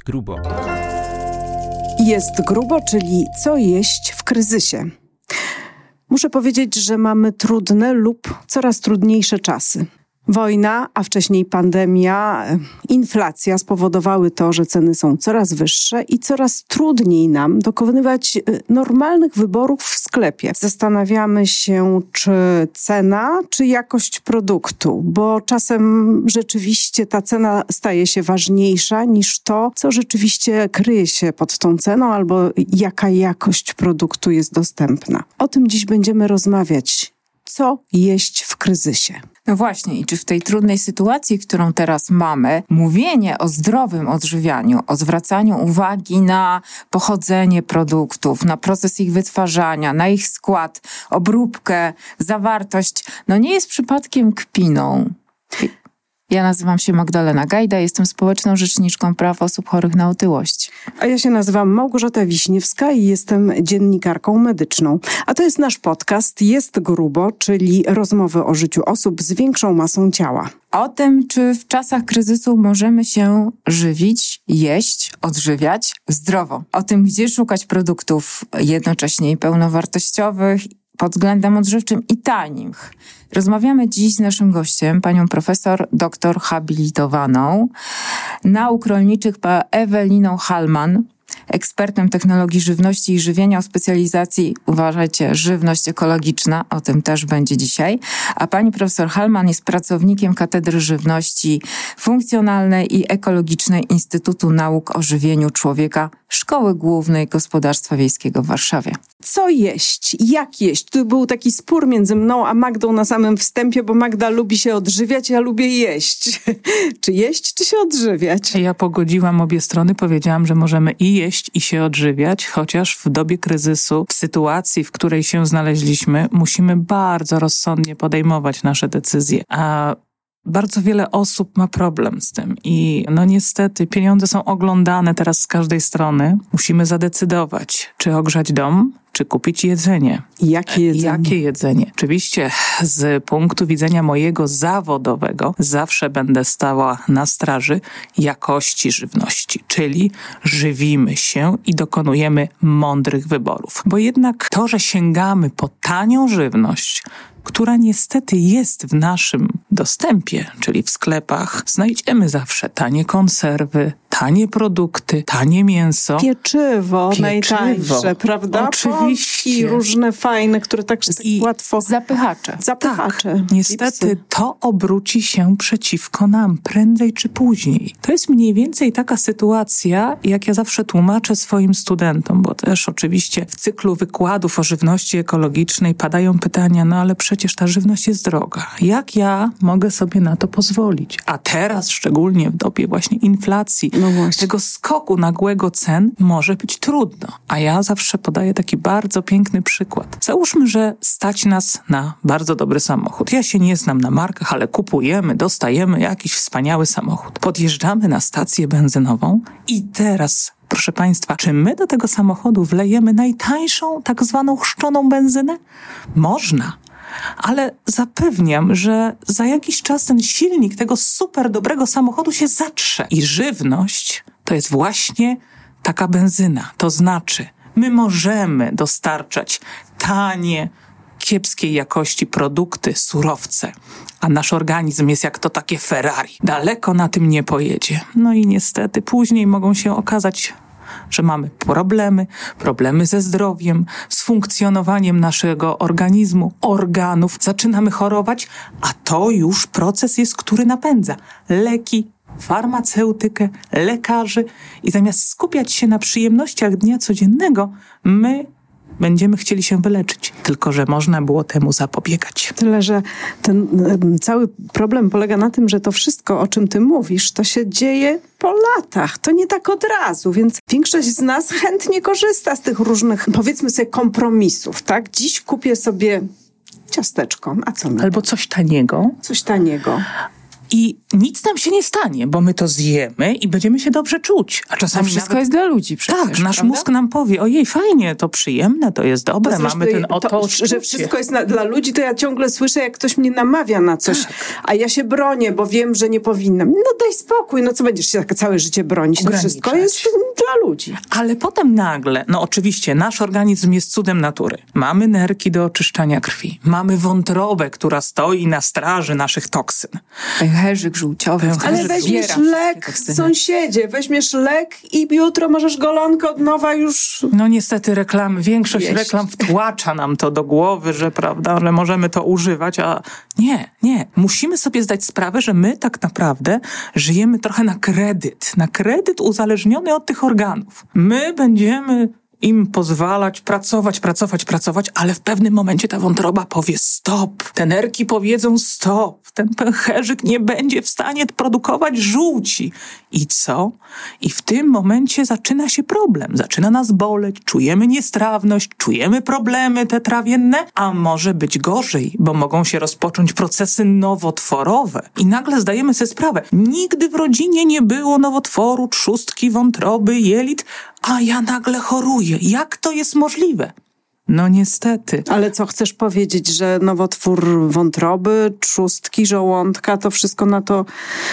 Jest grubo. Jest grubo, czyli co jeść w kryzysie. Muszę powiedzieć, że mamy trudne lub coraz trudniejsze czasy. Wojna, a wcześniej pandemia, inflacja spowodowały to, że ceny są coraz wyższe i coraz trudniej nam dokonywać y, normalnych wyborów w sklepie. Zastanawiamy się, czy cena, czy jakość produktu, bo czasem rzeczywiście ta cena staje się ważniejsza niż to, co rzeczywiście kryje się pod tą ceną albo jaka jakość produktu jest dostępna. O tym dziś będziemy rozmawiać co jeść w kryzysie. No właśnie, i czy w tej trudnej sytuacji, którą teraz mamy, mówienie o zdrowym odżywianiu, o zwracaniu uwagi na pochodzenie produktów, na proces ich wytwarzania, na ich skład, obróbkę, zawartość, no nie jest przypadkiem kpiną. Ja nazywam się Magdalena Gajda, jestem społeczną rzeczniczką praw osób chorych na otyłość. A ja się nazywam Małgorzata Wiśniewska i jestem dziennikarką medyczną. A to jest nasz podcast Jest Grubo, czyli rozmowy o życiu osób z większą masą ciała. O tym, czy w czasach kryzysu możemy się żywić, jeść, odżywiać zdrowo. O tym, gdzie szukać produktów jednocześnie pełnowartościowych pod względem odżywczym i tanich. Rozmawiamy dziś z naszym gościem, panią profesor doktor habilitowaną nauk rolniczych Eweliną Halman, ekspertem technologii żywności i żywienia o specjalizacji, uważajcie, żywność ekologiczna, o tym też będzie dzisiaj. A pani profesor Halman jest pracownikiem Katedry Żywności Funkcjonalnej i Ekologicznej Instytutu Nauk o Żywieniu Człowieka Szkoły Głównej Gospodarstwa Wiejskiego w Warszawie. Co jeść? Jak jeść? Tu był taki spór między mną a Magdą na samym wstępie, bo Magda lubi się odżywiać, ja lubię jeść. czy jeść, czy się odżywiać? Ja pogodziłam obie strony, powiedziałam, że możemy i jeść, i się odżywiać, chociaż w dobie kryzysu, w sytuacji, w której się znaleźliśmy, musimy bardzo rozsądnie podejmować nasze decyzje. A bardzo wiele osób ma problem z tym i no niestety pieniądze są oglądane teraz z każdej strony. Musimy zadecydować, czy ogrzać dom, czy kupić jedzenie. Jakie jedzenie? Jakie jedzenie? Oczywiście z punktu widzenia mojego zawodowego zawsze będę stała na straży jakości żywności, czyli żywimy się i dokonujemy mądrych wyborów. Bo jednak to, że sięgamy po tanią żywność, która niestety jest w naszym dostępie, czyli w sklepach, znajdziemy zawsze tanie konserwy, tanie produkty, tanie mięso. Pieczywo, Pieczywo. najtańsze, prawda? Oczywiście. I różne fajne, które tak I łatwo... Zapychacze. Zapychacze. Tak, niestety to obróci się przeciwko nam, prędzej czy później. To jest mniej więcej taka sytuacja, jak ja zawsze tłumaczę swoim studentom, bo też oczywiście w cyklu wykładów o żywności ekologicznej padają pytania, no ale przecież ta żywność jest droga. Jak ja mogę sobie na to pozwolić? A teraz, szczególnie w dobie właśnie inflacji, no tego skoku nagłego cen może być trudno. A ja zawsze podaję taki bardzo piękny przykład. Załóżmy, że stać nas na bardzo dobry samochód. Ja się nie znam na markach, ale kupujemy, dostajemy jakiś wspaniały samochód. Podjeżdżamy na stację benzynową i teraz Proszę Państwa, czy my do tego samochodu wlejemy najtańszą, tak zwaną chrzczoną benzynę? Można, ale zapewniam, że za jakiś czas ten silnik tego super dobrego samochodu się zatrze. I żywność to jest właśnie taka benzyna. To znaczy, my możemy dostarczać tanie, kiepskiej jakości produkty, surowce, a nasz organizm jest jak to takie Ferrari. Daleko na tym nie pojedzie. No i niestety później mogą się okazać że mamy problemy, problemy ze zdrowiem, z funkcjonowaniem naszego organizmu, organów, zaczynamy chorować, a to już proces jest, który napędza. Leki, farmaceutykę, lekarzy. I zamiast skupiać się na przyjemnościach dnia codziennego, my będziemy chcieli się wyleczyć, tylko że można było temu zapobiegać. Tyle, że ten cały problem polega na tym, że to wszystko, o czym ty mówisz, to się dzieje po latach. To nie tak od razu, więc większość z nas chętnie korzysta z tych różnych, powiedzmy sobie, kompromisów, tak? Dziś kupię sobie ciasteczko, a co mi? Albo coś taniego. Coś taniego. I nic nam się nie stanie, bo my to zjemy i będziemy się dobrze czuć. A czasami wszystko nawet... jest dla ludzi przecież, Tak, nasz prawda? mózg nam powie, ojej, fajnie, to przyjemne, to jest dobre, to mamy ten oto to, Że wszystko jest na, dla ludzi, to ja ciągle słyszę, jak ktoś mnie namawia na coś, tak. a ja się bronię, bo wiem, że nie powinnam. No daj spokój, no co będziesz się tak całe życie bronić? To wszystko jest dla ludzi. Ale potem nagle, no oczywiście, nasz organizm jest cudem natury. Mamy nerki do oczyszczania krwi, mamy wątrobę, która stoi na straży naszych toksyn. Pęcherzyk żółciowy. Ale weźmiesz lek, sąsiedzie, weźmiesz lek i jutro możesz golonkę od nowa już... No niestety reklamy, większość jeść. reklam wtłacza nam to do głowy, że prawda, że możemy to używać, a nie, nie. Musimy sobie zdać sprawę, że my tak naprawdę żyjemy trochę na kredyt, na kredyt uzależniony od tych organów. My będziemy im pozwalać pracować, pracować, pracować, ale w pewnym momencie ta wątroba powie stop. Te nerki powiedzą stop. Ten pęcherzyk nie będzie w stanie produkować żółci. I co? I w tym momencie zaczyna się problem. Zaczyna nas boleć, czujemy niestrawność, czujemy problemy te trawienne, a może być gorzej, bo mogą się rozpocząć procesy nowotworowe. I nagle zdajemy sobie sprawę, nigdy w rodzinie nie było nowotworu, trzustki, wątroby, jelit, a ja nagle choruję. Jak to jest możliwe? No niestety. Ale co chcesz powiedzieć, że nowotwór wątroby, trzustki, żołądka, to wszystko na to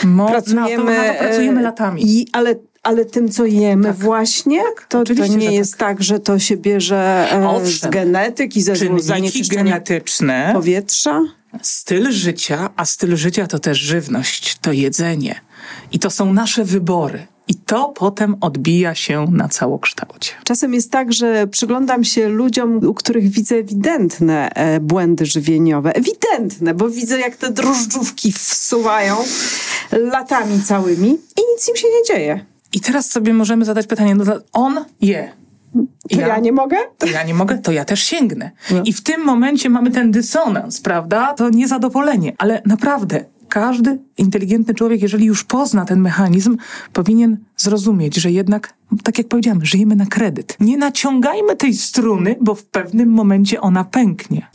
Mo, pracujemy. Na to, na to pracujemy latami. I, ale ale tym, co jemy tak. właśnie, tak, to, to nie jest tak. tak. że to się bierze e, Owszem. z genetyki, ze zanieczyszczenia genetyczne, powietrza. Styl życia, a styl życia to też żywność, to jedzenie. I to są nasze wybory. To potem odbija się na całokształcie. Czasem jest tak, że przyglądam się ludziom, u których widzę ewidentne e, błędy żywieniowe. Ewidentne, bo widzę, jak te drożdżówki wsuwają latami całymi i nic im się nie dzieje. I teraz sobie możemy zadać pytanie, no on je. To ja, ja, nie mogę? To ja nie mogę, to ja też sięgnę. No. I w tym momencie mamy ten dysonans, prawda? To niezadowolenie. Ale naprawdę, każdy inteligentny człowiek, jeżeli już pozna ten mechanizm, powinien zrozumieć, że jednak, tak jak powiedziałem, żyjemy na kredyt. Nie naciągajmy tej struny, bo w pewnym momencie ona pęknie.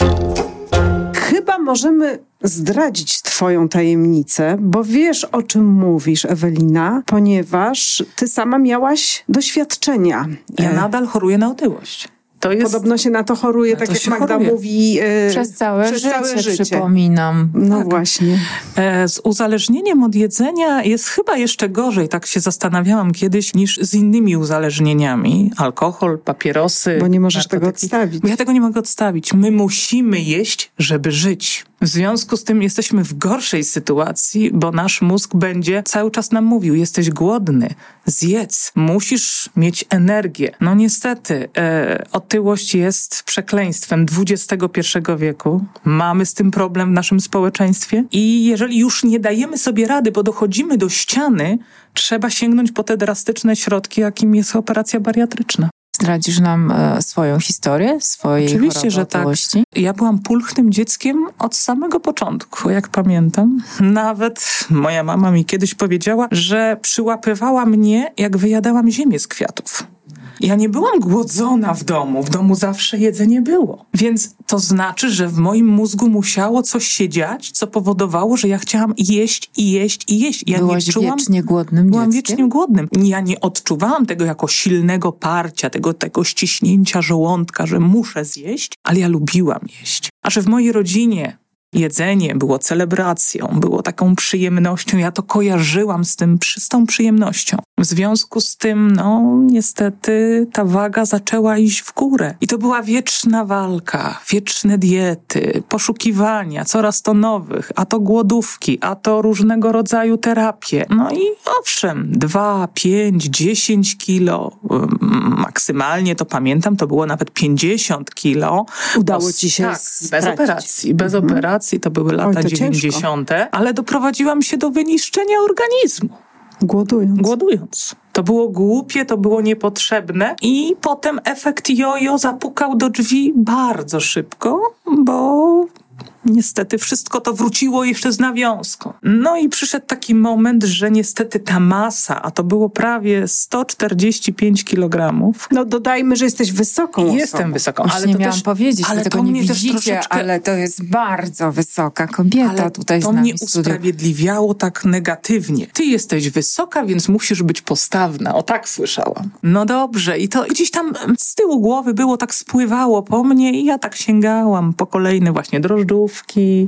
Chyba możemy zdradzić Twoją tajemnicę, bo wiesz, o czym mówisz, Ewelina, ponieważ Ty sama miałaś doświadczenia. Ja e, nadal choruję na otyłość. To jest... Podobno się na to choruje, tak jak Magda choruje. mówi. E, przez całe, przez życie, całe życie, przypominam. No tak. właśnie. E, z uzależnieniem od jedzenia jest chyba jeszcze gorzej, tak się zastanawiałam kiedyś, niż z innymi uzależnieniami. Alkohol, papierosy. Bo nie możesz narkotyki. tego odstawić. Bo ja tego nie mogę odstawić. My musimy jeść, żeby żyć. W związku z tym jesteśmy w gorszej sytuacji, bo nasz mózg będzie cały czas nam mówił: jesteś głodny, zjedz, musisz mieć energię. No niestety, e, otyłość jest przekleństwem XXI wieku. Mamy z tym problem w naszym społeczeństwie i jeżeli już nie dajemy sobie rady, bo dochodzimy do ściany, trzeba sięgnąć po te drastyczne środki, jakim jest operacja bariatryczna. Zdradzisz nam e, swoją historię, swojej Oczywiście, że tak. Ja byłam pulchnym dzieckiem od samego początku, jak pamiętam. Nawet moja mama mi kiedyś powiedziała, że przyłapywała mnie, jak wyjadałam ziemię z kwiatów. Ja nie byłam głodzona w domu, w domu zawsze jedzenie było. Więc to znaczy, że w moim mózgu musiało coś się dziać, co powodowało, że ja chciałam jeść i jeść i jeść. Ja Byłaś nie czułam, wiecznie głodnym Byłam dzieckiem? wiecznie głodnym. Ja nie odczuwałam tego jako silnego parcia, tego, tego ściśnięcia żołądka, że muszę zjeść, ale ja lubiłam jeść. A że w mojej rodzinie jedzenie było celebracją, było taką przyjemnością. Ja to kojarzyłam z tym, z tą przyjemnością. W związku z tym, no, niestety ta waga zaczęła iść w górę. I to była wieczna walka, wieczne diety, poszukiwania, coraz to nowych, a to głodówki, a to różnego rodzaju terapie. No i owszem, dwa, pięć, dziesięć kilo, maksymalnie to pamiętam, to było nawet pięćdziesiąt kilo. Udało ci się tak, bez operacji, bez mhm. operacji, to były lata dziewięćdziesiąte, ale doprowadziłam się do wyniszczenia organizmu. Głodując. Głodując. To było głupie, to było niepotrzebne i potem efekt jojo zapukał do drzwi bardzo szybko, bo niestety wszystko to wróciło jeszcze z nawiązką. No i przyszedł taki moment, że niestety ta masa, a to było prawie 145 kg. No dodajmy, że jesteś wysoką osobą. Jestem wysoką, ale to nie miałam też, powiedzieć, ale tego to nie widzicie, troszeczkę ale to jest bardzo wysoka kobieta ale tutaj to z nami mnie usprawiedliwiało tak negatywnie. Ty jesteś wysoka, więc musisz być postawna. O tak słyszałam. No dobrze. I to gdzieś tam z tyłu głowy było, tak spływało po mnie i ja tak sięgałam po kolejne właśnie drożdżówki,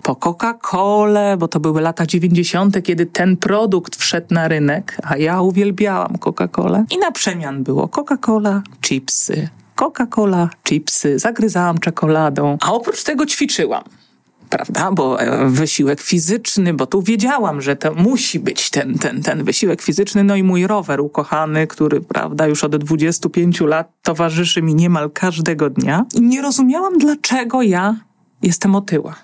po Coca-Colę, bo to były lata 90., kiedy ten produkt wszedł na rynek, a ja uwielbiałam Coca-Colę. I na przemian było Coca-Cola, chipsy, Coca-Cola, chipsy, zagryzałam czekoladą, a oprócz tego ćwiczyłam prawda? Bo e, wysiłek fizyczny, bo tu wiedziałam, że to musi być ten, ten, ten wysiłek fizyczny. No i mój rower ukochany, który, prawda, już od 25 lat towarzyszy mi niemal każdego dnia. I nie rozumiałam, dlaczego ja jestem otyła.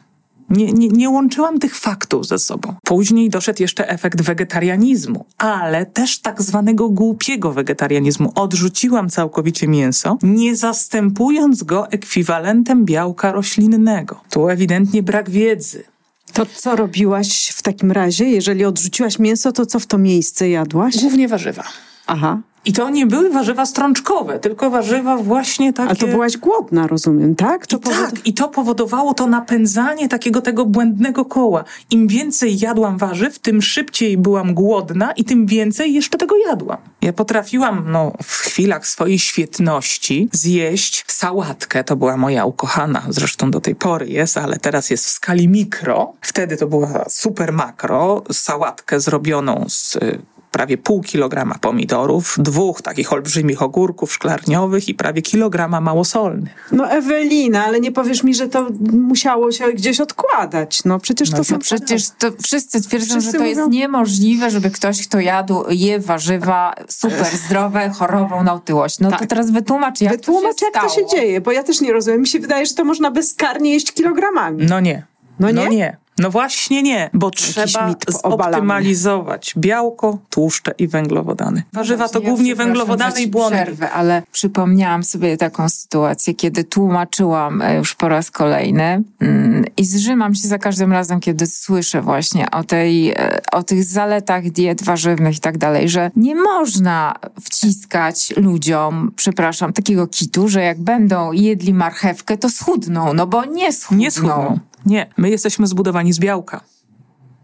Nie, nie, nie łączyłam tych faktów ze sobą. Później doszedł jeszcze efekt wegetarianizmu, ale też tak zwanego głupiego wegetarianizmu. Odrzuciłam całkowicie mięso, nie zastępując go ekwiwalentem białka roślinnego. Tu ewidentnie brak wiedzy. To co robiłaś w takim razie? Jeżeli odrzuciłaś mięso, to co w to miejsce jadłaś? Głównie warzywa. Aha. I to nie były warzywa strączkowe, tylko warzywa właśnie takie... A to byłaś głodna, rozumiem, tak? To I tak, i to powodowało to napędzanie takiego tego błędnego koła. Im więcej jadłam warzyw, tym szybciej byłam głodna i tym więcej jeszcze tego jadłam. Ja potrafiłam, no, w chwilach swojej świetności zjeść sałatkę. To była moja ukochana, zresztą do tej pory jest, ale teraz jest w skali mikro. Wtedy to była super makro, sałatkę zrobioną z y, prawie pół kilograma pomidorów, dwóch takich olbrzymich ogórków szklarniowych i prawie kilograma małosolnych. No Ewelina, ale nie powiesz mi, że to musiało się gdzieś odkładać. No przecież to No są... to przecież to wszyscy twierdzą, Wszyscy że to jest mówią- niemożliwe, żeby ktoś, kto jadł, je warzywa super zdrowe, chorował na otyłość. No to Tak. teraz wytłumacz, jak Wytłumacz, to się jak to się stało. dzieje, bo ja też nie rozumiem. Mi się wydaje, że to można bezkarnie jeść kilogramami. No nie. No nie? No nie. No właśnie nie, bo trzeba zoptymalizować białko, tłuszcze i węglowodany. Warzywa to głównie węglowodany i błonnik. Przerwę, ale przypomniałam sobie taką sytuację, kiedy tłumaczyłam e, już po raz kolejny mm, i zrzymam się za każdym razem, kiedy słyszę właśnie o, tej, e, o tych zaletach diet warzywnych i tak dalej, że nie można wciskać ludziom, przepraszam, takiego kitu, że jak będą jedli marchewkę, to schudną, no bo nie schudną. Nie schudną. Nie, my jesteśmy zbudowani z białka.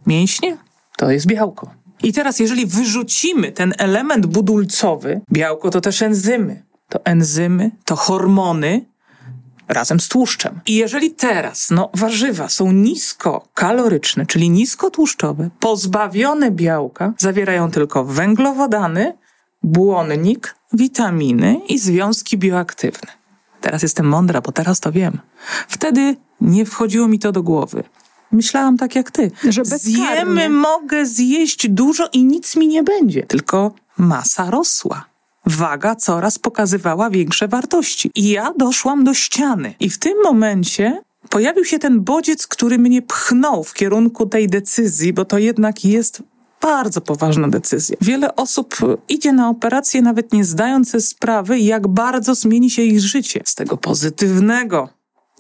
Mięśnie to jest białko. I teraz, jeżeli wyrzucimy ten element budulcowy, białko to też enzymy. To enzymy, to hormony razem z tłuszczem. I jeżeli teraz, no, warzywa są niskokaloryczne, czyli niskotłuszczowe, pozbawione białka, zawierają tylko węglowodany, błonnik, witaminy i związki bioaktywne. Teraz jestem mądra, bo teraz to wiem. Wtedy nie wchodziło mi to do głowy. Myślałam tak jak ty. Że. Zjemy, mogę zjeść dużo i nic mi nie będzie. Tylko masa rosła. Waga coraz pokazywała większe wartości. I ja doszłam do ściany. I w tym momencie pojawił się ten bodziec, który mnie pchnął w kierunku tej decyzji, bo to jednak jest bardzo poważna decyzja. Wiele osób idzie na operację, nawet nie zdając sobie sprawy, jak bardzo zmieni się ich życie. Z tego pozytywnego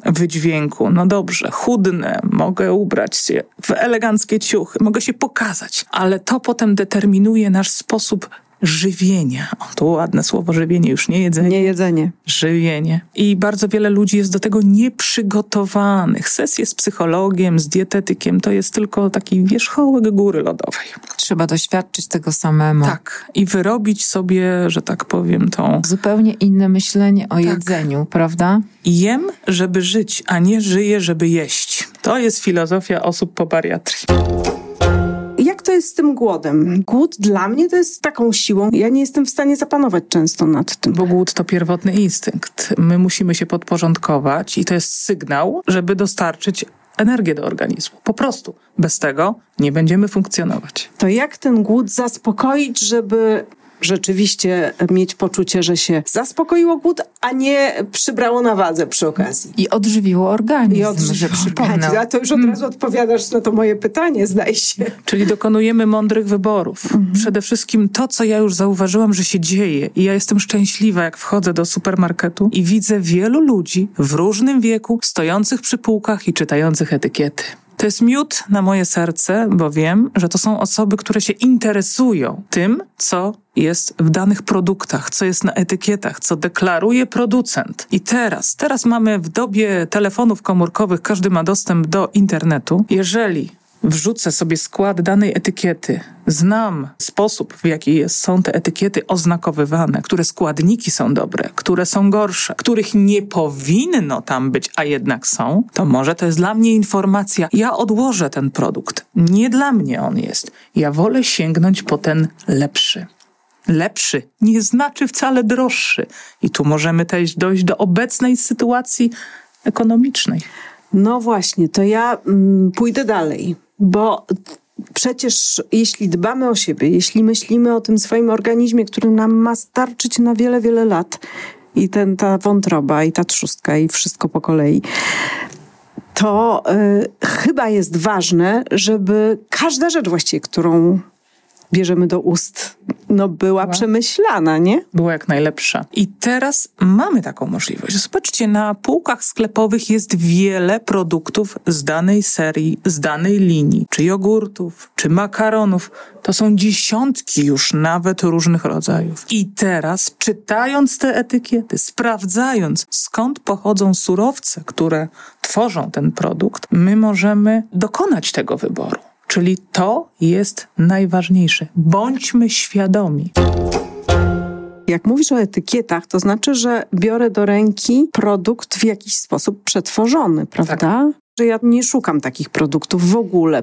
wydźwięku, no dobrze, chudnę, mogę ubrać się w eleganckie ciuchy, mogę się pokazać, ale to potem determinuje nasz sposób żywienia. O, to ładne słowo żywienie, już nie jedzenie Nie jedzenie. żywienie. I bardzo wiele ludzi jest do tego nieprzygotowanych. Sesje z psychologiem, z dietetykiem to jest tylko taki wierzchołek góry lodowej. Trzeba doświadczyć tego samemu. Tak. I wyrobić sobie, że tak powiem, tą Zupełnie inne myślenie o jedzeniu, prawda? jem, żeby żyć, a nie żyję, żeby jeść. To jest filozofia osób po bariatrii. Jest z tym głodem? Głód dla mnie to jest taką siłą. Ja nie jestem w stanie zapanować często nad tym. Bo głód to pierwotny instynkt. My musimy się podporządkować i to jest sygnał, żeby dostarczyć energię do organizmu. Po prostu. Bez tego nie będziemy funkcjonować. To jak ten głód zaspokoić, żeby rzeczywiście mieć poczucie, że się zaspokoiło głód, a nie przybrało na wadze przy okazji. I odżywiło organizm, I odżywiło że przypomnę. A to już od hmm. razu odpowiadasz na to moje pytanie, zdaje się. Czyli dokonujemy mądrych wyborów. Mhm. Przede wszystkim to, co ja już zauważyłam, że się dzieje i ja jestem szczęśliwa, jak wchodzę do supermarketu i widzę wielu ludzi w różnym wieku, stojących przy półkach i czytających etykiety. To jest miód na moje serce, bo wiem, że to są osoby, które się interesują tym, co jest w danych produktach, co jest na etykietach, co deklaruje producent. I teraz, teraz mamy w dobie telefonów komórkowych, każdy ma dostęp do internetu. Jeżeli wrzucę sobie skład danej etykiety, znam sposób, w jaki są te etykiety oznakowywane, które składniki są dobre, które są gorsze, których nie powinno tam być, a jednak są, to może to jest dla mnie informacja. Ja odłożę ten produkt. Nie dla mnie on jest. Ja wolę sięgnąć po ten lepszy. Lepszy nie znaczy wcale droższy. I tu możemy też dojść do obecnej sytuacji ekonomicznej. No właśnie, to ja mm, pójdę dalej bo przecież jeśli dbamy o siebie, jeśli myślimy o tym swoim organizmie, który nam ma starczyć na wiele, wiele lat, i ten, ta wątroba, i ta trzustka, i wszystko po kolei, to y, chyba jest ważne, żeby każda rzecz właściwie, którą bierzemy do ust, no była, była, przemyślana, nie? Była jak najlepsza. I teraz mamy taką możliwość. Zobaczcie, na półkach sklepowych jest wiele produktów z danej serii, z danej linii, czy jogurtów, czy makaronów. To są dziesiątki już nawet różnych rodzajów. I teraz, czytając te etykiety, sprawdzając skąd pochodzą surowce, które tworzą ten produkt, my możemy dokonać tego wyboru. Czyli to jest najważniejsze. Bądźmy świadomi. Jak mówisz o etykietach, to znaczy, że biorę do ręki produkt w jakiś sposób przetworzony, prawda? Tak że ja nie szukam takich produktów w ogóle.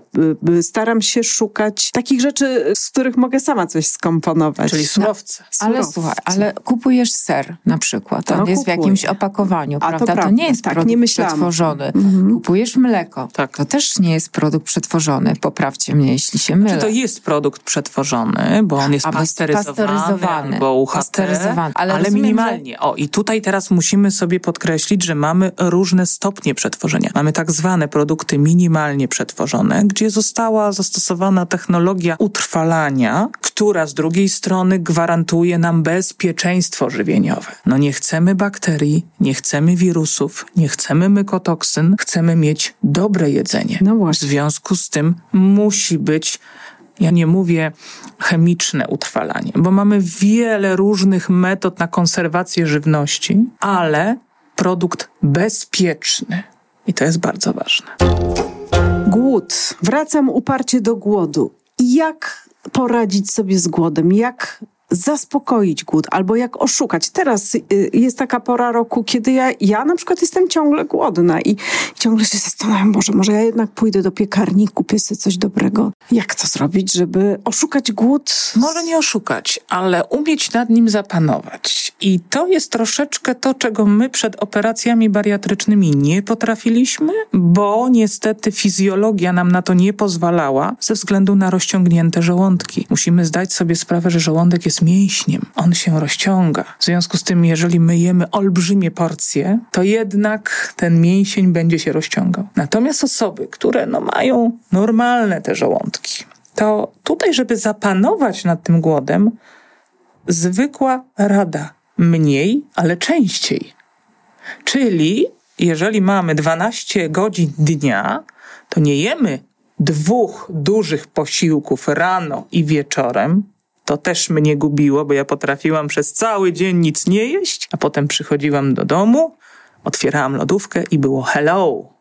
Staram się szukać takich rzeczy, z których mogę sama coś skomponować. Czyli surowce. No, ale słuchaj, ale kupujesz ser na przykład, on no, jest kupuję. w jakimś opakowaniu, A prawda? To, to, nie jest tak, produkt nie przetworzony. Mhm. Kupujesz mleko, tak. to też nie jest produkt przetworzony. Poprawcie mnie, jeśli się mylę. Czy to jest produkt przetworzony, bo on jest pasteryzowany, pasteryzowany bo UHT, pasteryzowany. Ale, ale rozumiem, minimalnie. Że... O, i tutaj teraz musimy sobie podkreślić, że mamy różne stopnie przetworzenia. Mamy tak zwane produkty minimalnie przetworzone, gdzie została zastosowana technologia utrwalania, która z drugiej strony gwarantuje nam bezpieczeństwo żywieniowe. No nie chcemy bakterii, nie chcemy wirusów, nie chcemy mykotoksyn, chcemy mieć dobre jedzenie. No właśnie. W związku z tym musi być ja nie mówię chemiczne utrwalanie, bo mamy wiele różnych metod na konserwację żywności, ale produkt bezpieczny, i to jest bardzo ważne. Głód. Wracam uparcie do głodu. Jak poradzić sobie z głodem? Jak zaspokoić głód albo jak oszukać. Teraz y, jest taka pora roku, kiedy ja, ja na przykład jestem ciągle głodna i ciągle się zastanawiam, Boże, może ja jednak pójdę do piekarni, kupię sobie coś dobrego. Jak to zrobić, żeby oszukać głód? Może nie oszukać, ale umieć nad nim zapanować. I to jest troszeczkę to, czego my przed operacjami bariatrycznymi nie potrafiliśmy, bo niestety fizjologia nam na to nie pozwalała ze względu na rozciągnięte żołądki. Musimy zdać sobie sprawę, że żołądek jest mięśniem, on się rozciąga. W związku z tym, jeżeli my jemy olbrzymie porcje, to jednak ten mięsień będzie się rozciągał. Natomiast osoby, które no, mają normalne te żołądki, to tutaj, żeby zapanować nad tym głodem, zwykła rada mniej, ale częściej. Czyli jeżeli mamy 12 godzin dnia, to nie jemy dwóch dużych posiłków rano i wieczorem, to też mnie gubiło, bo ja potrafiłam przez cały dzień nic nie jeść, a potem przychodziłam do domu, otwierałam lodówkę i było hello.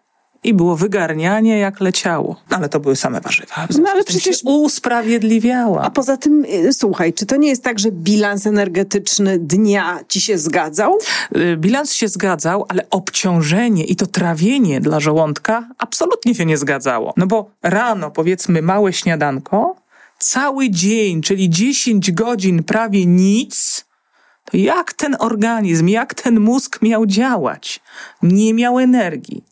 I było wygarnianie jak leciało. Ale to były same warzywa. No ale przecież usprawiedliwiała. A poza tym, y, słuchaj, czy to nie jest tak, że bilans energetyczny dnia ci się zgadzał? Y, bilans się zgadzał, ale obciążenie i to trawienie dla żołądka absolutnie się nie zgadzało. No bo rano, powiedzmy, małe śniadanko, cały dzień, czyli 10 godzin prawie nic, to jak ten organizm, jak ten mózg miał działać? Nie miał energii.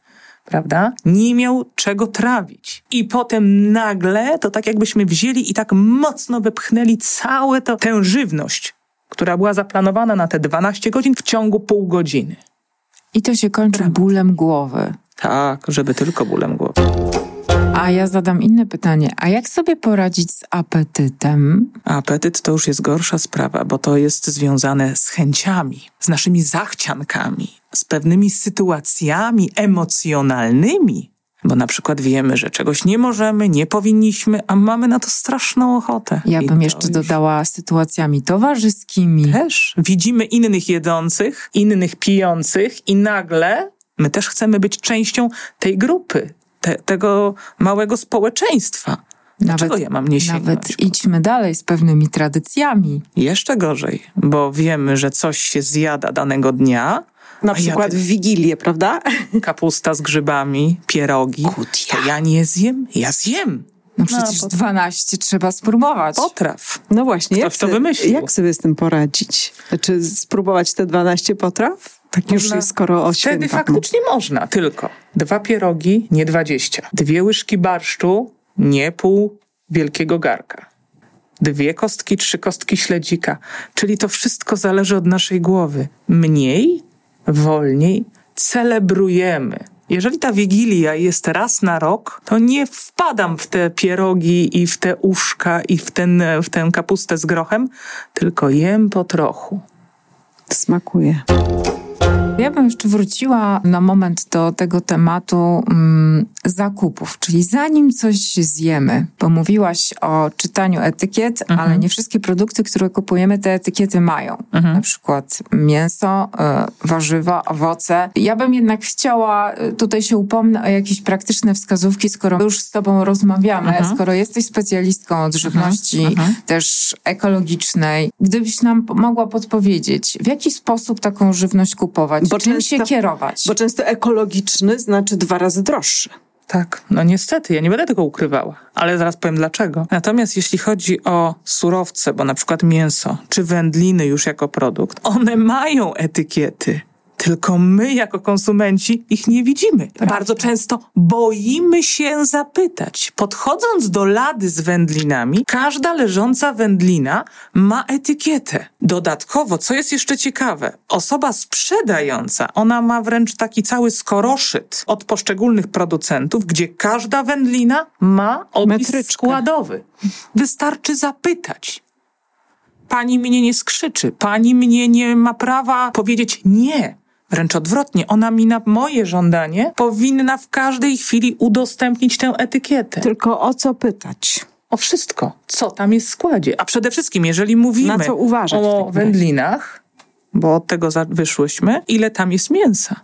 prawda? Nie miał czego trawić. I potem nagle to tak jakbyśmy wzięli i tak mocno wypchnęli całe to, tę żywność, która była zaplanowana na te 12 godzin w ciągu pół godziny. I to się kończy bólem głowy. Tak, żeby tylko bólem głowy. A ja zadam inne pytanie. A jak sobie poradzić z apetytem? Apetyt to już jest gorsza sprawa, bo to jest związane z chęciami, z naszymi zachciankami, z pewnymi sytuacjami emocjonalnymi. Bo na przykład wiemy, że czegoś nie możemy, nie powinniśmy, a mamy na to straszną ochotę. Ja bym jeszcze już dodała sytuacjami towarzyskimi. Też widzimy innych jedzących, innych pijących i nagle my też chcemy być częścią tej grupy, te, tego małego społeczeństwa. Dlaczego ja mam nie sięgnąć? Nawet idźmy dalej z pewnymi tradycjami. Jeszcze gorzej, bo wiemy, że coś się zjada danego dnia. Na ja przykład te- w Wigilię, prawda? Kapusta z grzybami, pierogi. Kutia. To ja nie zjem? Ja zjem. No przecież po- 12 trzeba spróbować. Potraw. No właśnie, Ktoś jak, to sobie- wymyślił. jak sobie z tym poradzić? Czy spróbować te 12 potraw? Tak już jest skoro o Wtedy świętach. faktycznie można, tylko dwa pierogi, nie dwadzieścia. Dwie łyżki barszczu, nie pół wielkiego garka. Dwie kostki, trzy kostki śledzika. Czyli to wszystko zależy od naszej głowy. Mniej, wolniej celebrujemy. Jeżeli ta wigilia jest raz na rok, to nie wpadam w te pierogi i w te uszka i w, ten, w tę kapustę z grochem, tylko jem po trochu. Smakuje. Ja bym jeszcze wróciła na moment do tego tematu mm, zakupów, czyli zanim coś zjemy, bo mówiłaś o czytaniu etykiet, ale nie wszystkie produkty, które kupujemy, te etykiety mają. Na przykład mięso, e, warzywa, owoce. Ja bym jednak chciała, e, tutaj się upomnę o jakieś praktyczne wskazówki, skoro już z tobą rozmawiamy, skoro jesteś specjalistką od żywności też ekologicznej, gdybyś nam mogła podpowiedzieć, w jaki sposób taką żywność kupować, Bo czym często- się kierować? Bo często ekologiczny znaczy dwa razy droższy. Tak, no niestety, ja nie będę tego ukrywała, ale zaraz powiem dlaczego. Natomiast jeśli chodzi o surowce, bo na przykład mięso czy wędliny już jako produkt, one mają etykiety. Tylko my, jako konsumenci, ich nie widzimy. Bardzo często boimy się zapytać. Podchodząc do lady z wędlinami, każda leżąca wędlina ma etykietę. Dodatkowo, co jest jeszcze ciekawe, osoba sprzedająca, ona ma wręcz taki cały skoroszyt od poszczególnych producentów, gdzie każda wędlina ma opis Metryczkę. składowy. Wystarczy zapytać. Pani mnie nie skrzyczy, pani mnie nie ma prawa powiedzieć nie. Wręcz odwrotnie, ona mi na moje żądanie powinna w każdej chwili udostępnić tę etykietę. Tylko o co pytać? O wszystko, co tam jest w składzie. A przede wszystkim, jeżeli mówimy Na co uważać w o wędlinach, bo od tego wyszłyśmy, ile tam jest mięsa?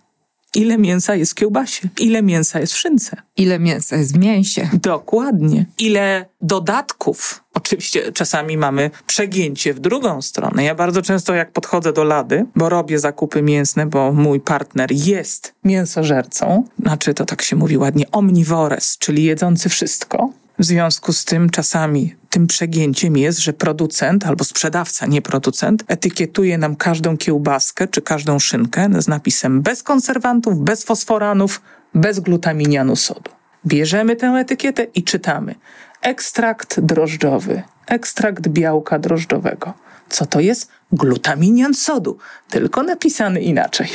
Ile mięsa jest w kiełbasie? Ile mięsa jest w szynce? Ile mięsa jest w mięsie? Dokładnie. Ile dodatków? Oczywiście czasami mamy przegięcie w drugą stronę. Ja bardzo często jak podchodzę do lady, bo robię zakupy mięsne, bo mój partner jest mięsożercą, znaczy to tak się mówi ładnie, omnivores, czyli jedzący wszystko. W związku z tym czasami tym przegięciem jest, że producent albo sprzedawca, nie producent, etykietuje nam każdą kiełbaskę czy każdą szynkę z napisem bez konserwantów, bez fosforanów, bez glutaminianu sodu. Bierzemy tę etykietę i czytamy. Ekstrakt drożdżowy, ekstrakt białka drożdżowego. Co to jest? Glutaminian sodu, tylko napisany inaczej.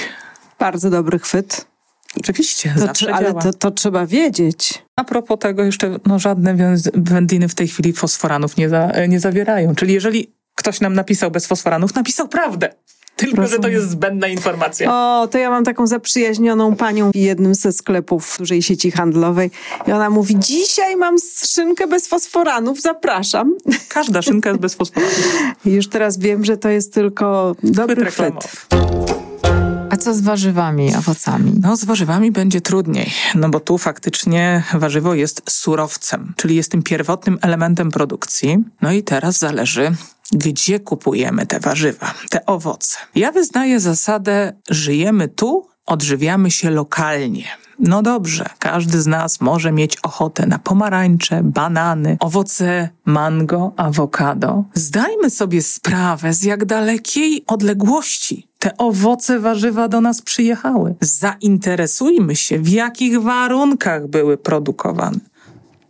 Bardzo dobry chwyt. Oczywiście, To, zawsze ale to, to trzeba wiedzieć. A propos tego jeszcze, no żadne wędliny w tej chwili fosforanów nie, za, nie zawierają. Czyli jeżeli ktoś nam napisał bez fosforanów, napisał prawdę. Tylko, że to Rozumiem. jest zbędna informacja. O, to ja mam taką zaprzyjaźnioną panią w jednym ze sklepów dużej sieci handlowej i ona mówi, dzisiaj mam szynkę bez fosforanów, zapraszam. Każda szynka jest bez fosforanów. Już teraz wiem, że to jest tylko dobry Chwyt. A co z warzywami, owocami? No, z warzywami będzie trudniej, no bo tu faktycznie warzywo jest surowcem, czyli jest tym pierwotnym elementem produkcji. No i teraz zależy, gdzie kupujemy te warzywa, te owoce. Ja wyznaję zasadę: żyjemy tu odżywiamy się lokalnie. No dobrze, każdy z nas może mieć ochotę na pomarańcze, banany, owoce mango, awokado. Zdajmy sobie sprawę, z jak dalekiej odległości te owoce, warzywa do nas przyjechały. Zainteresujmy się, w jakich warunkach były produkowane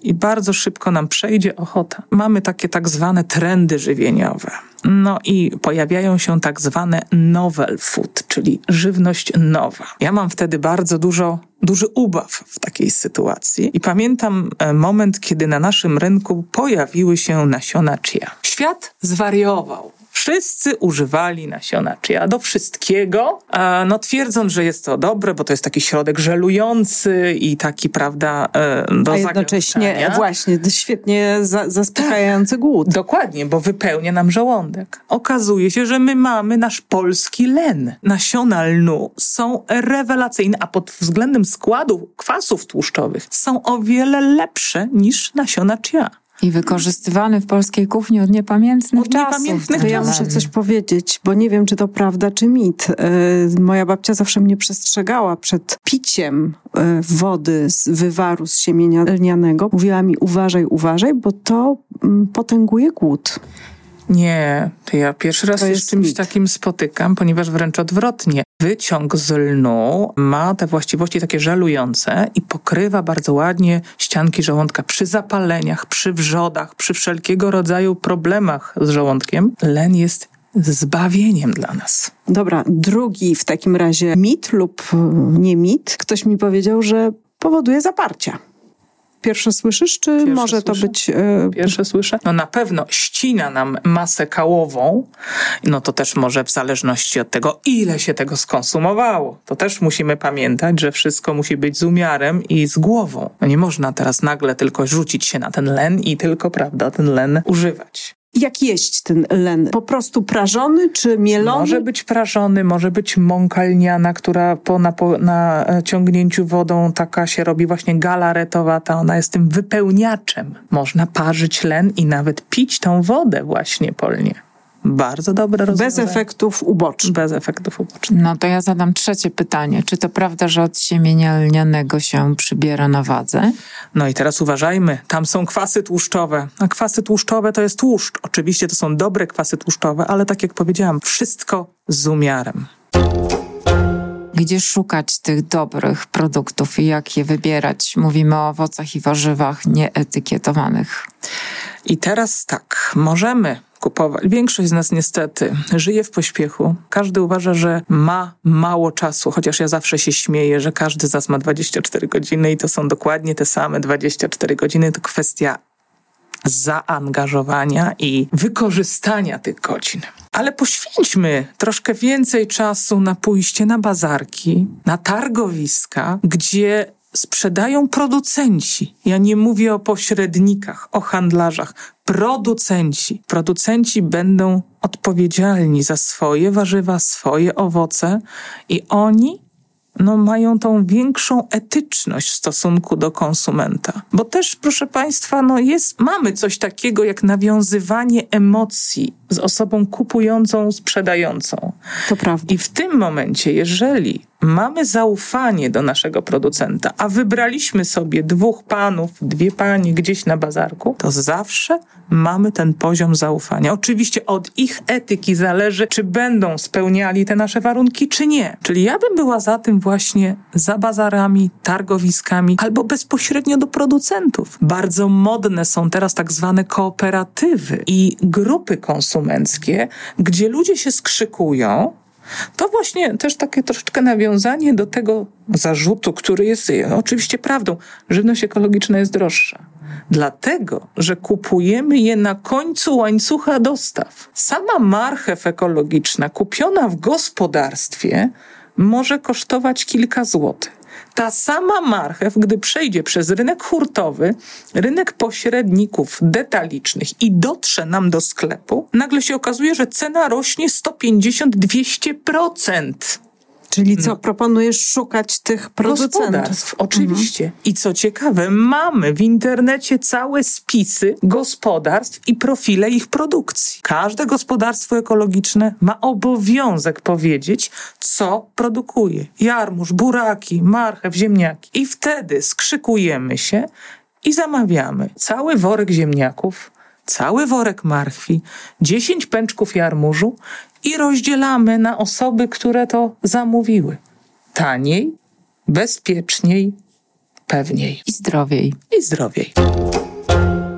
i bardzo szybko nam przejdzie ochota. Mamy takie tak zwane trendy żywieniowe. No i pojawiają się tak zwane novel food, czyli żywność nowa. Ja mam wtedy bardzo dużo, duży ubaw w takiej sytuacji i pamiętam e, moment, kiedy na naszym rynku pojawiły się nasiona chia. Świat zwariował. Wszyscy używali nasiona chia do wszystkiego, no twierdząc, że jest to dobre, bo to jest taki środek żelujący i taki, prawda, e, do A jednocześnie właśnie świetnie za, zaspokajający tak, głód. Dokładnie, bo wypełnia nam żołądek. Okazuje się, że my mamy nasz polski len. Nasiona lnu są rewelacyjne, a pod względem składu kwasów tłuszczowych są o wiele lepsze niż nasiona chia. I wykorzystywany w polskiej kuchni od niepamiętnych od czasów. Niepamiętnych to ja muszę coś powiedzieć, bo nie wiem, czy to prawda, czy mit. E, moja babcia zawsze mnie przestrzegała przed piciem e, wody z wywaru z siemienia lnianego. Mówiła mi uważaj, uważaj, bo to mm, potęguje głód. Nie, to ja pierwszy raz się z czymś mit. takim spotykam, ponieważ wręcz odwrotnie. Wyciąg z lnu ma te właściwości takie żelujące i pokrywa bardzo ładnie ścianki żołądka przy zapaleniach, przy wrzodach, przy wszelkiego rodzaju problemach z żołądkiem. Len jest zbawieniem dla nas. Dobra, drugi w takim razie mit lub nie mit. Ktoś mi powiedział, że powoduje zaparcia. Pierwsze słyszysz, czy Pierwsze może słyszę? to być... Yy... Pierwsze słyszę? No na pewno ścina nam masę kałową, no to też może w zależności od tego, ile się tego skonsumowało. To też musimy pamiętać, że wszystko musi być z umiarem i z głową. No nie można teraz nagle tylko rzucić się na ten len i tylko, prawda, ten len używać. Jak jeść ten len? Po prostu prażony czy mielony? Może być prażony, może być mąka lniana, która po naciągnięciu wodą taka się robi właśnie galaretowata. Ona jest tym wypełniaczem. Można parzyć len i nawet pić tą wodę właśnie polnie. Bardzo dobre rozwiązanie. Bez efektów ubocznych. Bez efektów ubocznych. No to ja zadam trzecie pytanie. Czy to prawda, że od siemienia lnianego się przybiera na wadze? No i teraz uważajmy. Tam są kwasy tłuszczowe. A kwasy tłuszczowe to jest tłuszcz. Oczywiście to są dobre kwasy tłuszczowe, ale tak jak powiedziałam, wszystko z umiarem. Gdzie szukać tych dobrych produktów i jak je wybierać? Mówimy o owocach i warzywach nieetykietowanych. I teraz tak, możemy kupować. Większość z nas niestety żyje w pośpiechu. Każdy uważa, że ma mało czasu, chociaż ja zawsze się śmieję, że każdy z nas ma 24 godziny i to są dokładnie te same 24 godziny. To kwestia zaangażowania i wykorzystania tych godzin. Ale poświęćmy troszkę więcej czasu na pójście na bazarki, na targowiska, gdzie sprzedają producenci. Ja nie mówię o pośrednikach, o handlarzach. Producenci. Producenci będą odpowiedzialni za swoje warzywa, swoje owoce i oni no, mają tą większą etyczność w stosunku do konsumenta. Bo też, proszę Państwa, no jest, mamy coś takiego jak nawiązywanie emocji z osobą kupującą, sprzedającą. To prawda. I w tym momencie, jeżeli mamy zaufanie do naszego producenta, a wybraliśmy sobie dwóch panów, dwie panie gdzieś na bazarku, to zawsze mamy ten poziom zaufania. Oczywiście od ich etyki zależy, czy będą spełniali te nasze warunki, czy nie. Czyli ja bym była za tym właśnie za bazarami, targowiskami albo bezpośrednio do producentów. Bardzo modne są teraz tak zwane kooperatywy i grupy konsumenckie, gdzie ludzie się skrzykują, to właśnie też takie troszeczkę nawiązanie do tego zarzutu, który jest oczywiście prawdą. Żywność ekologiczna jest droższa. Dlatego, że kupujemy je na końcu łańcucha dostaw. Sama marchew ekologiczna kupiona w gospodarstwie może kosztować kilka złotych. Ta sama marchew, gdy przejdzie przez rynek hurtowy, rynek pośredników detalicznych i dotrze nam do sklepu, nagle się okazuje, że cena rośnie 150-200%. Czyli co, no. proponujesz szukać tych producentów? Gospodarstw, oczywiście. Mhm. I co ciekawe, mamy w internecie całe spisy gospodarstw i profile ich produkcji. Każde gospodarstwo ekologiczne ma obowiązek powiedzieć, co produkuje. Jarmuż, buraki, marchew, ziemniaki. I wtedy skrzykujemy się i zamawiamy cały worek ziemniaków, cały worek marchwi, 10 pęczków jarmużu i rozdzielamy na osoby, które to zamówiły. Taniej, bezpieczniej, pewniej. I zdrowiej. I zdrowiej.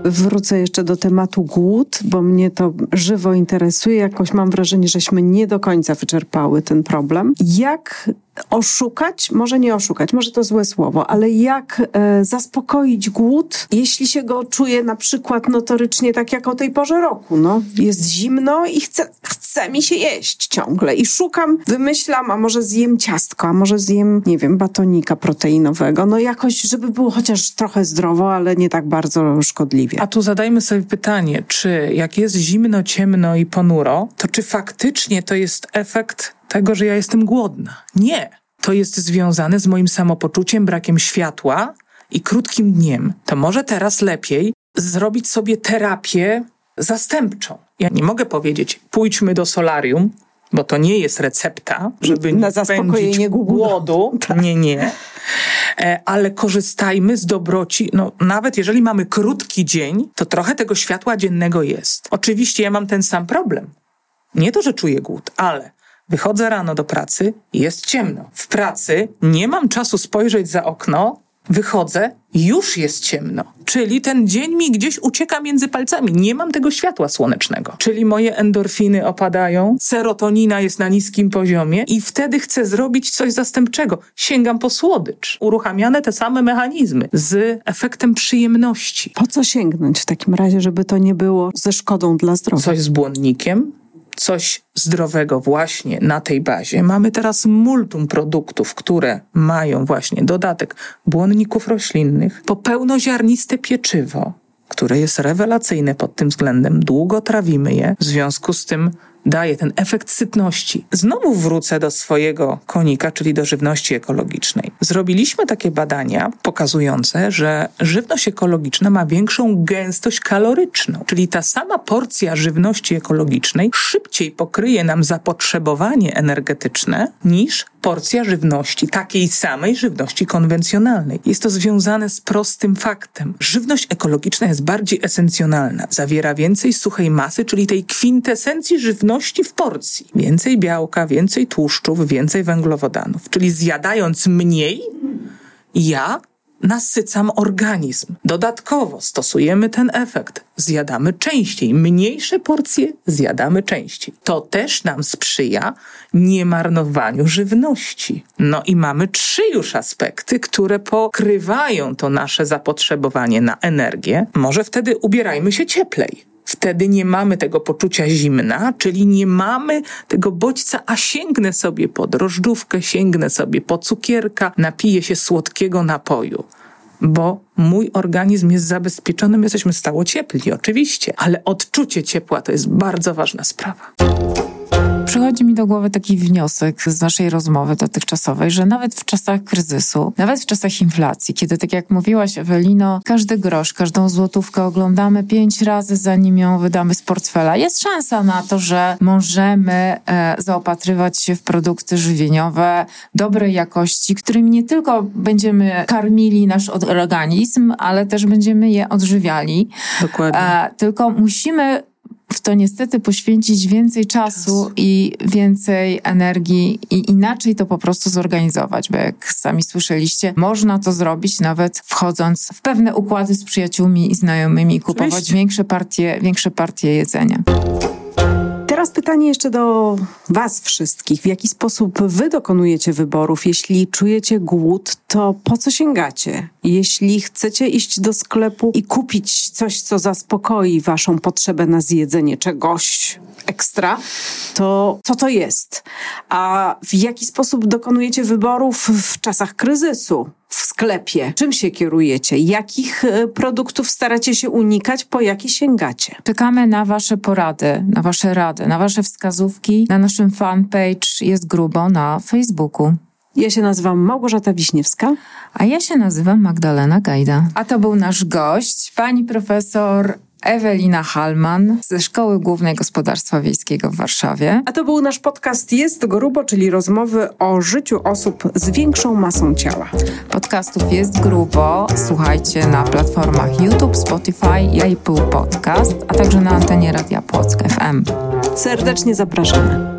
Wrócę jeszcze do tematu głód, bo mnie to żywo interesuje. Jakoś mam wrażenie, żeśmy nie do końca wyczerpały ten problem. Jak oszukać, może nie oszukać, może to złe słowo, ale jak e, zaspokoić głód, jeśli się go czuje na przykład notorycznie tak jak o tej porze roku, no. Jest zimno i chce, chce mi się jeść ciągle i szukam, wymyślam, a może zjem ciastko, a może zjem, nie wiem, batonika proteinowego, no jakoś, żeby było chociaż trochę zdrowo, ale nie tak bardzo szkodliwie. A tu zadajmy sobie pytanie, czy jak jest zimno, ciemno i ponuro, to czy faktycznie to jest efekt tego, że ja jestem głodna. Nie. To jest związane z moim samopoczuciem, brakiem światła i krótkim dniem. To może teraz lepiej zrobić sobie terapię zastępczą. Ja nie mogę powiedzieć, pójdźmy do solarium, bo to nie jest recepta, żeby na zaspokojenie głodu. Tak. Nie, nie. E, ale korzystajmy z dobroci. No, nawet jeżeli mamy krótki dzień, to trochę tego światła dziennego jest. Oczywiście ja mam ten sam problem. Nie to, że czuję głód, ale Wychodzę rano do pracy, jest ciemno. W pracy nie mam czasu spojrzeć za okno, wychodzę, już jest ciemno. Czyli ten dzień mi gdzieś ucieka między palcami. Nie mam tego światła słonecznego. Czyli moje endorfiny opadają, serotonina jest na niskim poziomie i wtedy chcę zrobić coś zastępczego. Sięgam po słodycz. Uruchamiane te same mechanizmy z efektem przyjemności. Po co sięgnąć w takim razie, żeby to nie było ze szkodą dla zdrowia? Coś z błonnikiem, coś zdrowego właśnie na tej bazie. Mamy teraz multum produktów, które mają właśnie dodatek błonników roślinnych, po pełnoziarniste pieczywo, które jest rewelacyjne pod tym względem. Długo trawimy je, w związku z tym daje ten efekt sytności. Znowu wrócę do swojego konika, czyli do żywności ekologicznej. Zrobiliśmy takie badania pokazujące, że żywność ekologiczna ma większą gęstość kaloryczną, czyli ta sama porcja żywności ekologicznej szybciej pokryje nam zapotrzebowanie energetyczne niż porcja żywności, takiej samej żywności konwencjonalnej. Jest to związane z prostym faktem. Żywność ekologiczna jest bardziej esencjonalna, zawiera więcej suchej masy, czyli tej kwintesencji żywności w porcji. Więcej białka, więcej tłuszczów, więcej węglowodanów. Czyli zjadając mniej, ja nasycam organizm. Dodatkowo stosujemy ten efekt. Zjadamy częściej, mniejsze porcje zjadamy częściej. To też nam sprzyja niemarnowaniu żywności. No i mamy trzy już aspekty, które pokrywają to nasze zapotrzebowanie na energię. Może wtedy ubierajmy się cieplej. Wtedy nie mamy tego poczucia zimna, czyli nie mamy tego bodźca, a sięgnę sobie po drożdżówkę, sięgnę sobie po cukierka, napiję się słodkiego napoju bo mój organizm jest zabezpieczony, my jesteśmy stało ciepli, oczywiście, ale odczucie ciepła to jest bardzo ważna sprawa. Przychodzi mi do głowy taki wniosek z naszej rozmowy dotychczasowej, że nawet w czasach kryzysu, nawet w czasach inflacji, kiedy, tak jak mówiłaś, Ewelino, każdy grosz, każdą złotówkę oglądamy pięć razy, zanim ją wydamy z portfela, jest szansa na to, że możemy e, zaopatrywać się w produkty żywieniowe dobrej jakości, którymi nie tylko będziemy karmili nasz organizm, ale też będziemy je odżywiali. Dokładnie. E, tylko musimy w to niestety poświęcić więcej czasu i więcej energii i inaczej to po prostu zorganizować, bo jak sami słyszeliście, można to zrobić nawet wchodząc w pewne układy z przyjaciółmi i znajomymi, kupować większe partie, większe partie jedzenia. Teraz pytanie jeszcze do Was wszystkich. W jaki sposób Wy dokonujecie wyborów? Jeśli czujecie głód, to po co sięgacie? Jeśli chcecie iść do sklepu i kupić coś, co zaspokoi Waszą potrzebę na zjedzenie czegoś ekstra, to co to jest? A w jaki sposób dokonujecie wyborów w czasach kryzysu? W sklepie? Czym się kierujecie? Jakich e, produktów staracie się unikać? Po jakie sięgacie? Czekamy na Wasze porady, na Wasze rady, na Wasze wskazówki. Na naszym fanpage jest grubo na Facebooku. Ja się nazywam Małgorzata Wiśniewska. A ja się nazywam Magdalena Gajda. A to był nasz gość, pani profesor Ewelina Halman ze Szkoły Głównej Gospodarstwa Wiejskiego w Warszawie. A to był nasz podcast Jest Grubo, czyli rozmowy o życiu osób z większą masą ciała. Podcastów jest grubo. Słuchajcie na platformach YouTube, Spotify i Apple Podcast, a także na antenie Radia Płock FM. Serdecznie zapraszamy.